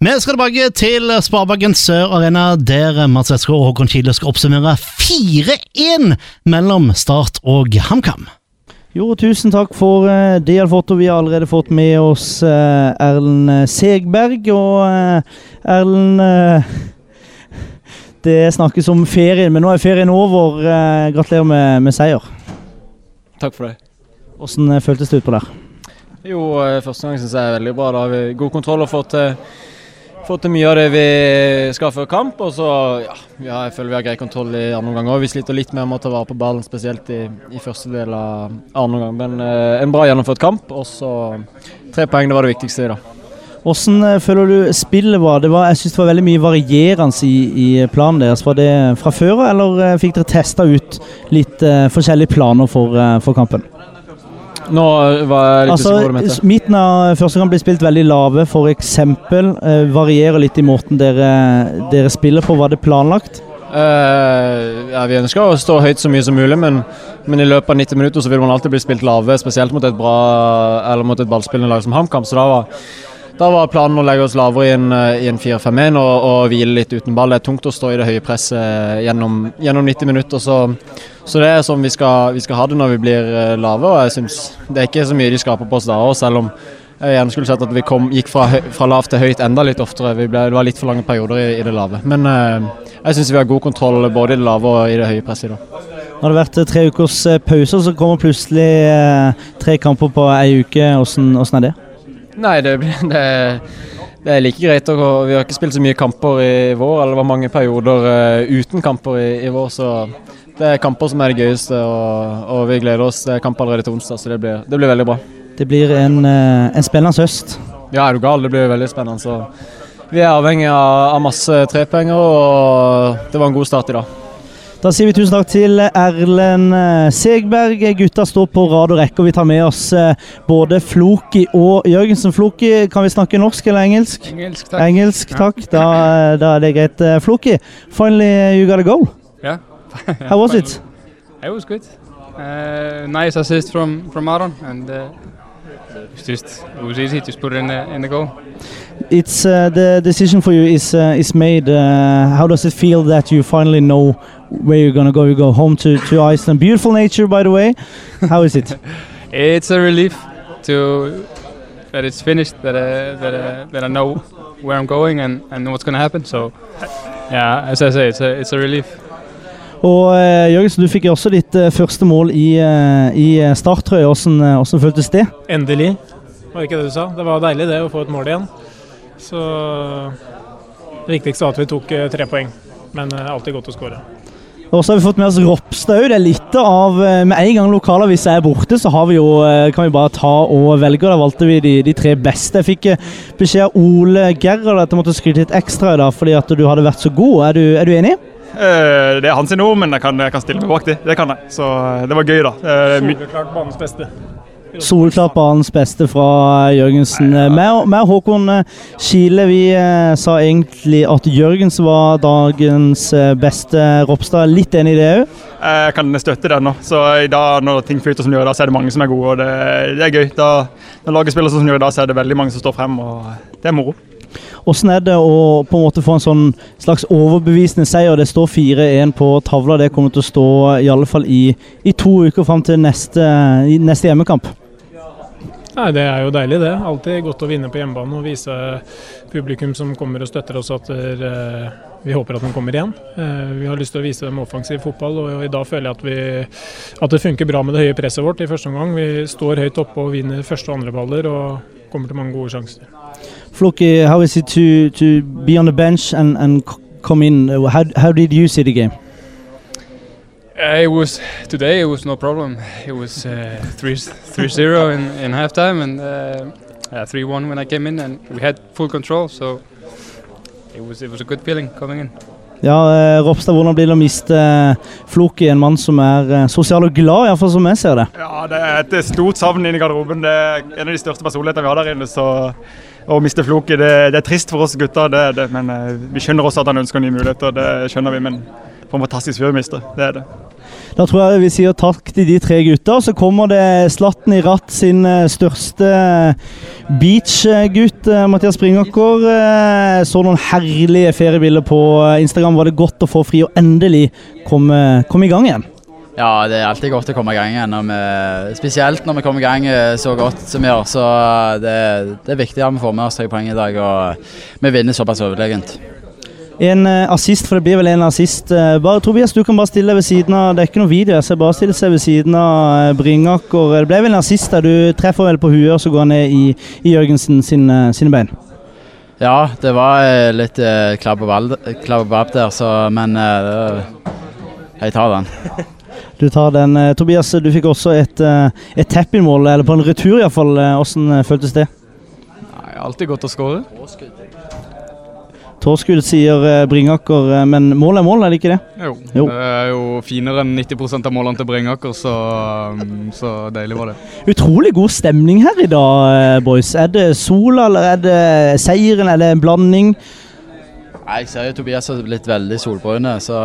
Vi skal tilbake til Sparebanken Sør Arena, der Mats Westgård og Håkon Kile skal oppsummere 4-1 mellom Start og HamKam. Jo, tusen takk for uh, det, fått, Og vi har allerede fått med oss uh, Erlend Segberg. Og uh, Erlend Det snakkes om ferien, men nå er ferien over. gratulerer med, med, seier. Takk for det. Hvordan føltes det utpå der? Jo, første gang syns jeg er veldig bra. Da har vi god kontroll og fått til fått til mye av det vi skal før kamp. Og så ja, jeg føler vi har grei kontroll i andre omgang òg. Vi sliter litt med å ta vare på ballen, spesielt i, i første del av andre omgang. Men eh, en bra gjennomført kamp. Og så tre poeng, det var det viktigste i dag. Hvordan eh, føler du spillet var? Det var jeg synes det var veldig mye varierende i, i planen deres. Var det fra før, eller eh, fikk dere testa ut litt uh, forskjellige planer for, uh, for kampen? Nå var jeg litt altså, med hva. Midten av første kamp blir spilt veldig lave, f.eks. Eh, varierer litt i måten dere, dere, spiller på. Var det planlagt? Uh, ja, Vi ønsker å stå høyt så mye som mulig, men, men, i løpet av 90 minutter så vil man alltid bli spilt lave, spesielt mot et bra, eller mot et ballspillende lag som HamKam. Så da var da var planen å legge oss lavere i en, eh, en 4-5-1 og, og, hvile litt uten ball. Det er tungt å stå i det høye presset gjennom, gjennom 90 minutter. Så, så, det er sånn vi skal, vi skal, ha det når vi blir eh, lave. Og jeg synes det er ikke så mye de skaper på oss da òg, selv om jeg gjerne skulle sett at vi kom, gikk fra, fra lavt til høyt enda litt oftere. Ble, det var litt for lange perioder i, i det lave. Men eh, jeg syns vi har god kontroll både i det lave og i det høye presset i dag. Når det vært tre ukers pause, så kommer plutselig eh, tre kamper på ei uke. Hvordan, hvordan er det? Nei, det, det, det, er like greit. Og vi har ikke spilt så mye kamper i vår, eller det var mange perioder uh, uten kamper i, i, vår. Så det er kamper som er det gøyeste, og, og vi gleder oss. Det er kamp allerede til onsdag, så det blir, det blir veldig bra. Det blir en, uh, en spennende høst. Ja, er du gal. Det blir veldig spennende. Så vi er avhengig av, av masse trepenger, og det var en god start i dag. Da sier vi tusen takk til Erlend eh, Segberg. Gutta står på rad og rekke, og vi tar med oss eh, både Floki og Jørgensen. Floki, kan vi snakke norsk eller engelsk? Engelsk, takk. Engelsk, takk. Da, eh, da, er det greit. Floki, finally you got a goal. Yeah. How was it? It was good. Uh, nice assist from, from Aaron and uh, it's just it was easy. Just put it in the in the goal. It's uh, the decision for you is uh, is made. Uh, how does it feel that you finally know where you're gonna go? You go home to, to Iceland. Beautiful nature, by the way. How is it? it's a relief to that it's finished. That uh, that uh, that I know where I'm going and and what's gonna happen. So yeah, as I say, it's a it's a relief. Og uh, Jørgensen, du fikk også ditt første mål i, uh, i starttrøya. Hvordan, hvordan føltes det? Endelig, var det ikke det du sa? Det var deilig det å få et mål igjen. Så det viktigste var at vi tok tre poeng. Men alltid godt å skåre. Og så har vi fått med oss Ropstad òg. Det er litt av Med en gang lokalavisa er borte, så har vi jo, kan vi bare ta og velge. Da valgte vi de, de tre beste. Jeg fikk beskjed av Ole Gerhard at jeg måtte skryte litt ekstra i dag fordi at du hadde vært så god. Er du, er du enig? Uh, det er hans ord, men jeg kan, jeg kan stille meg bak det. Det kan jeg. Så det var gøy, da. Uh, Soleklart banens beste. Solklart banens beste fra Jørgensen. Vi og Håkon Kile vi sa egentlig at Jørgensen var dagens beste. Ropstad, litt enig i det òg? Jeg kan støtte det nå. Så i dag, når ting flyter som de gjør, da, så er det mange som er gode. og Det, det er gøy. Da, når laget spiller sånn som de gjør i dag, så er det veldig mange som står frem. og Det er moro. Hvordan er det å på en måte få en sånn slags overbevisende seier? Det står 4-1 på tavla. Det kommer til å stå i alle fall i, i to uker fram til neste, neste hjemmekamp. Nei, Det er jo deilig, det. Alltid godt å vinne på hjemmebane og vise publikum som kommer og støtter oss at uh, vi håper at de kommer igjen. Uh, vi har lyst til å vise dem offensiv fotball, og, og i dag føler jeg at, vi, at det funker bra med det høye presset vårt i første omgang. Vi står høyt oppe og vinner første og andre baller og kommer til mange gode sjanser. Floki, how is it to, to be on the bench and, and come in? How, how? Uh, it was today. It was no problem. It was uh, 3 0 in, in halftime and uh, 3 1 when I came in, and we had full control. So it was it was a good feeling coming in. Ja, eh, Ropstad, hvordan blir det å miste eh, Floki, en mann som er eh, sosial og glad, iallfall som jeg ser det? Ja, Det er et stort savn inne i garderoben. Det er en av de største personlighetene vi har der inne. så å miste Floki, det, det, er trist for oss gutter, det, det, men vi skjønner også at han ønsker nye muligheter. Det skjønner vi, men for en fantastisk fyr. Det er det. Da tror jeg vi sier takk til de tre gutta. Så kommer det Slatten i Ratt sin eh, største beach-gutt, eh, Mathias Springaker. Eh, Så noen herlige feriebilder på Instagram. Var det godt å få fri og endelig komme, komme i gang igjen? Ja, det er alltid godt å komme i gang igjen. Når vi, spesielt når vi kommer i gang så godt som vi gjør. Så det, det er viktig at vi får med oss tre poeng i dag, og vi vinner såpass overlegent. En uh, assist, for det blir vel en assist. Uh, bare, Tobias, du kan bare stille deg ved siden av Det er ikke noe video, jeg ser bare stille seg ved siden av uh, Bringaker. Det ble vel en assist der du treffer vel på huet, og så går han ned i, i Jørgensen sin, sine bein. Ja, det var litt eh, klabb og babb der, så Men jeg tar den. Du tar den. Tobias, du fikk også et, et tepp-mål, eller på en retur iallfall. Hvordan føltes det? Nei, alltid godt å skåre. Torskudd, sier eh, Bringaker, eh, men mål er mål, er det ikke det? Jo. jo. Det er jo finere enn 90% av målene til Bringaker, så, um, så, deilig var det. Utrolig god stemning her i dag, eh, boys. Er det sola, eller er det seieren, er det en blanding? Jeg ser jo Tobias har blitt veldig solbrune, så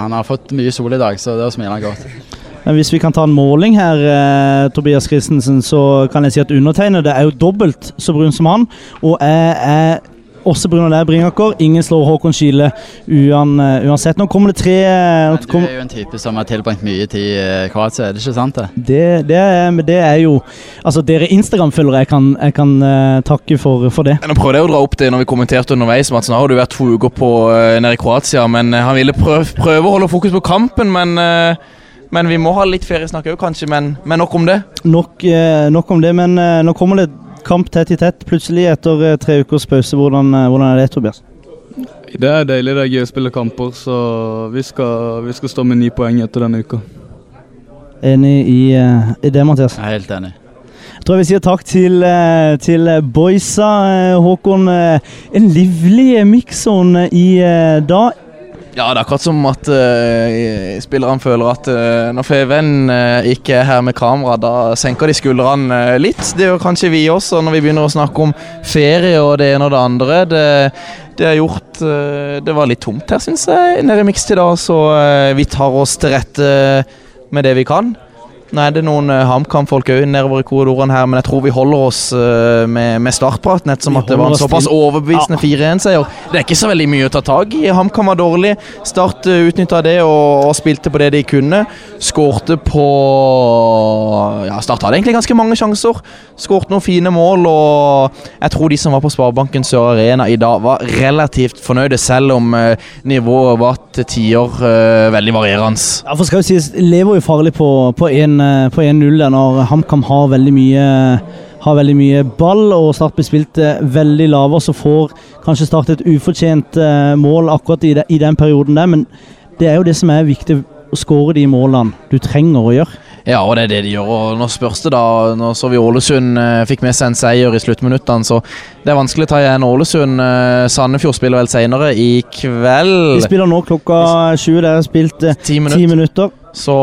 han har fått mye sol i dag, så det smiler han godt. Men hvis vi kan ta en måling her, eh, Tobias Christensen, så kan jeg si at undertegnede er jo dobbelt så brun som han. Og jeg er også pga. det, Bringaker. Ingen slår Håkon Kile uan, uh, uansett. Nå kommer det tre Men Du er jo en type som har tilbrakt mye tid i Kroatia, er det ikke sant? det? Det, det, er, det er, jo Altså, dere Instagram-følgere, jeg kan, jeg kan uh, takke for, for, det. Nå prøvde jeg å dra opp det når vi kommenterte underveis, Mats. Nå har du vært to uker på, nede i Kroatia, men han ville prøve, prøve, å holde fokus på kampen, men men vi må ha litt feriesnakk òg, kanskje. Men, men, nok om det. Nok, nok om det, men nå kommer det kamp tett i tett plutselig etter eh, tre ukers pause. Hvordan, eh, hvordan, er det, Tobias? Det er deilig. Det er gøy å spille kamper, så vi skal, vi skal stå med ni poeng etter denne uka. Enig i, uh, i det, Mathias? Jeg er helt enig. Jeg tror jeg vil si takk til, til boysa. Håkon, en livlig mix-zone i dag. Ja, det er akkurat som at uh, spillerne føler at uh, når FVN uh, ikke er her med kamera, da senker de skuldrene litt. Det gjør kanskje vi også når vi begynner å snakke om ferie og det ene og det andre. Det, det har gjort Det var litt tomt her, syns jeg, nede i Mix til dag, så vi tar oss til rette med det vi kan. Nå er det noen uh, HamKam-folk òg nedover i korridorene her, men jeg tror vi holder oss uh, med, med startpraten ettersom at det var en såpass overbevisende ja. 4-1-seier. Det er ikke så veldig mye å ta tak i. HamKam var dårlig. Start uh, eh, utnytta det og, og, spilte på det de kunne. Skårte på Ja, Start hadde egentlig ganske mange sjanser. Skårte noen fine mål, og jeg tror de som var på Sparebanken Sør Arena i dag, var relativt fornøyde, selv om uh, nivået var til tider veldig varierende. Ja, for skal jo sies, lever jo farlig på, én en på 1-0 når HamKam har veldig mye har veldig mye ball, og Start blir spilt eh, veldig lave. så får kanskje Start et ufortjent eh, mål akkurat i, i den perioden der. Men det er jo det som er viktig, å skåre de målene du trenger å gjøre. Ja, og det er det de gjør. og Nå spørs det, da. Nå så vi Ålesund eh, fikk med seg en seier i sluttminuttene, så det er vanskelig å ta igjen Ålesund. Eh, Sandefjord spiller vel senere i kveld. De spiller nå klokka 20. Det er spilt eh, ti minutter. minutter. Så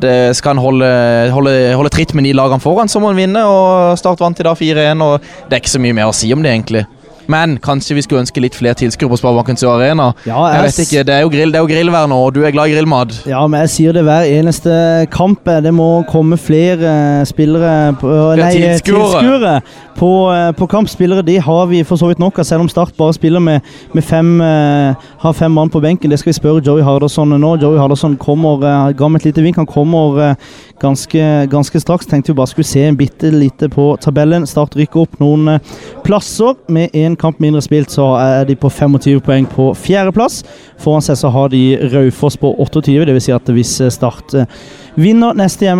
det skal han holde, holde, holde, tritt med de lagene foran, så må han vinne. og Start vant i dag 4-1, og det er ikke så mye mer å si om det, egentlig. Men kanskje vi skulle ønske litt flere tilskuere på Sparebankens Arena. Ja, jeg, jeg, vet ikke, Det er jo, grill, det er jo grillvær nå, og du er glad i grillmat. Ja, men jeg sier det hver eneste kamp. Det må komme flere spillere på, Nei, tilskuere på, på kamp. Spillere de har vi for så vidt nok av, selv om Start bare spiller med, med fem, har fem mann på benken. Det skal vi spørre Joey Hardasson nå. Joey Hardasson kommer, ga meg et lite vink. Han kommer ganske, ganske, straks. Tenkte vi bare skulle se en bitte lite på tabellen. Start rykker opp noen plasser med én kamp mindre spilt, så er de på 25 poeng på fjerdeplass. Foran seg så har de Raufoss på 28, dvs. Si at hvis Start eh, vinner neste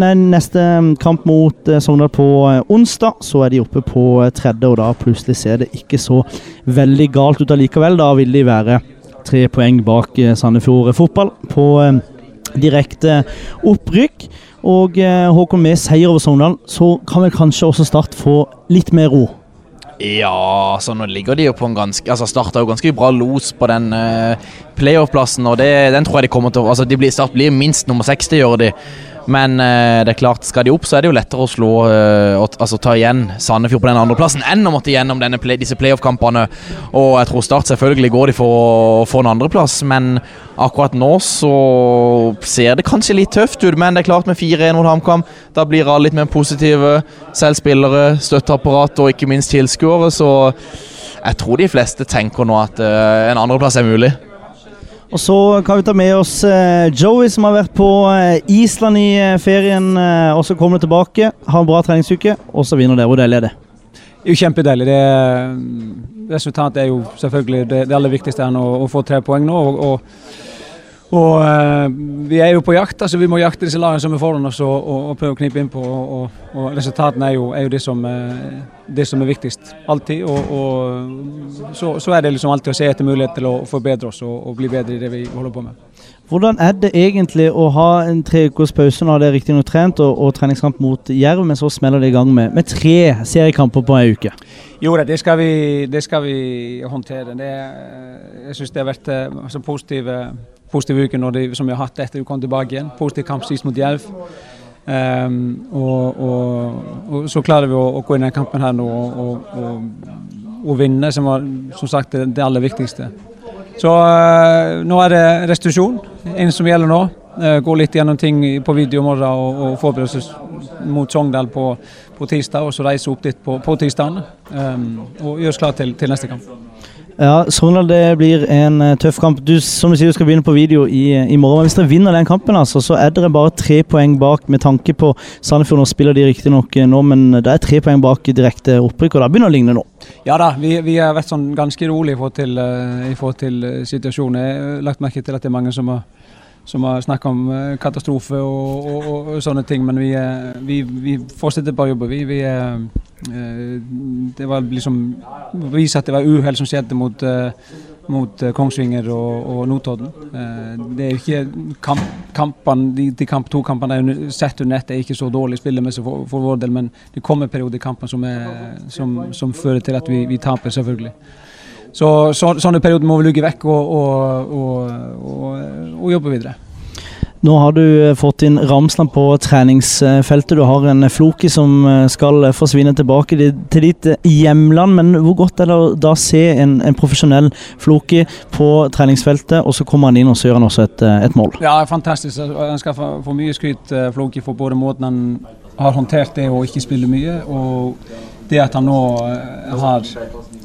nei, neste mm, kamp mot eh, Sogndal på eh, onsdag, så er de oppe på tredje, og da plutselig ser det ikke så veldig galt ut allikevel. Da vil de være tre poeng bak Sandefjord fotball på direkte opprykk. Og Håkon med seier over Sogndal, så kan vel kanskje også Start få litt mer ro ja, så nå ligger de jo på en ganske Altså starta jo ganske bra los på den uh, playoff-plassen, og det, den tror jeg de kommer til Altså, de Start blir minst nummer 60, gjør de. Men eh, det er klart, skal de opp, så er det jo lettere å slå eh, altså ta igjen Sandefjord på den andreplassen enn å måtte gjennom play, disse playoff-kampene. Og jeg tror Start selvfølgelig går de for å få en andreplass, men akkurat nå så ser det kanskje litt tøft ut. Men det er klart med 4-1 mot HamKam, da blir alle litt mer positive. Selv spillere, støtteapparat og ikke minst tilskuere. Så jeg tror de fleste tenker nå at eh, en andreplass er mulig. Og så kan vi ta med oss eh, Joey, som har vært på eh, Island i eh, ferien, og så kommer tilbake. Har en bra treningsuke, og så vinner dere. Hvor deilig er det? Det er jo kjempedeilig. Det resultatet er jo selvfølgelig det, det aller viktigste her nå, å få tre poeng nå. og, og og eh, Vi er jo på jakt, altså vi må jakte disse lagene som er foran oss og, og, og prøve å knipe inn på. Og, og Resultatene er jo, er jo det, som, eh, det, som, er viktigst. Alltid. Og, så, så, er det liksom alltid å se etter mulighet til å forbedre oss og, bli bedre i det vi holder på med. Hvordan er det egentlig å ha en tre ukers pause når det er riktignok trent, og, og, treningskamp mot Jerv, men så smeller det i gang med, med tre seriekamper på ei uke? Jo det skal vi, det skal vi håndtere. Det, jeg syns det har vært så positive positiv uke når de, som vi har hatt etter vi kom tilbake igjen. Positiv kamp sist mot Jerv. Um, og, og, og, så klarer vi å, å, gå inn i denne kampen her nå og, og vinne, som var som sagt det, det aller viktigste. Så uh, nå er det restitusjon, en som gjelder nå. Uh, gå litt gjennom ting på video i morgen og, og forberede oss mot Sogndal på, på, tirsdag, og så reise opp dit på, på tirsdag um, og gjøre oss klar til, til neste kamp. Ja, Sogndal det blir en uh, tøff kamp. Du, som du sier, du skal begynne på video i, i morgen. men Hvis dere vinner den kampen, altså, så er dere bare tre poeng bak med tanke på Sandefjord. Nå spiller de riktignok uh, nå, men det er tre poeng bak direkte opprykk, og det begynner å ligne nå. Ja da, vi, vi har vært sånn ganske rolig i forhold til, uh, i forhold til situasjonen. Jeg har lagt merke til at det er mange som har som har snakka om katastrofe og, og, og, og, sånne ting, men vi, vi, vi fortsetter bare å jobbe. Vi, vi, Eh, det var liksom vise at det var uhell som skjedde mot, eh, mot eh, Kongsvinger og, Notodden. Det er ikke kamp, kampen, de, de kamp, to kampene sett under ett er ikke så dårlig spillemessig for, for vår del, men det kommer perioder i kampen som, som, som, fører til at vi, vi taper, selvfølgelig. Så, så, sånne perioder må vi lugge vekk og, og, og jobbe videre. Nå har du eh, fått inn Ramsland på treningsfeltet. Du har en Floki som eh, skal forsvinne tilbake til ditt eh, hjemland. Men hvor godt er det å da se en, en profesjonell Floki på treningsfeltet, og så kommer han inn og så gjør han også et, et mål? Ja, fantastisk. Han skal få, få mye skryt, Floki, for både måten han har håndtert det å ikke spille mye, og det at han nå har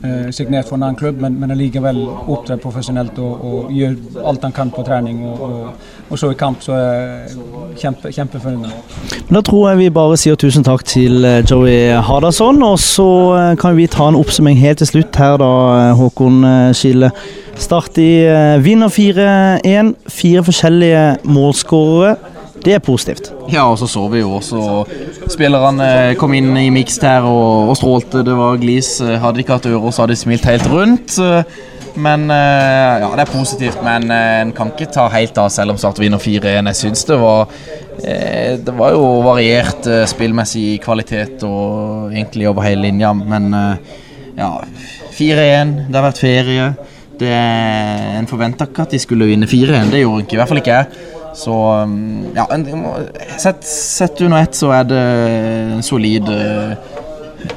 eh, signert for en annen klubb, men, men allikevel opptrer profesjonelt og, og, gjør alt han kan på trening. Og, og, og så i kamp, så er jeg kjempe, kjempefornøyd. Da tror jeg vi bare sier tusen takk til eh, Joey Hardasson, og så eh, kan vi ta en oppsummering helt til slutt her, da, eh, Håkon Skille. Start i vinner 4-1. Fire forskjellige målskårere. Det er positivt. Ja, og så så vi jo også spillerne kom inn i mixed her og, og, strålte. Det var glis. Hadde de ikke hatt ører, så hadde de smilt helt rundt. Men ja, det er positivt. Men en kan ikke ta helt av selv om Start vinner 4-1. Jeg syns det var Det var jo variert spillmessig kvalitet og egentlig over hele linja, men ja 4-1, det har vært ferie. Det, en forventa ikke at de skulle vinne 4-1. Det gjorde ikke, i hvert fall ikke jeg. Så um, ja, sett, sett under ett så er det en solid uh,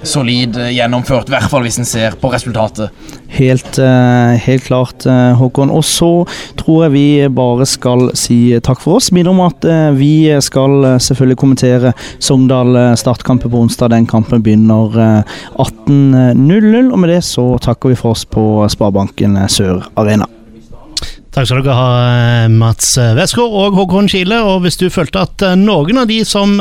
solid gjennomført, i hvert fall hvis en ser på resultatet. Helt, uh, helt klart, Håkon. Og så tror jeg vi bare skal si takk for oss. Minner om at vi skal selvfølgelig kommentere Sogndal startkampen på onsdag. Den kampen begynner 18.00. Og med det så takker vi for oss på Sparebanken Sør Arena. Takk skal dere ha, Mats Westgård og Håkon Kile. Og hvis du følte at noen av de som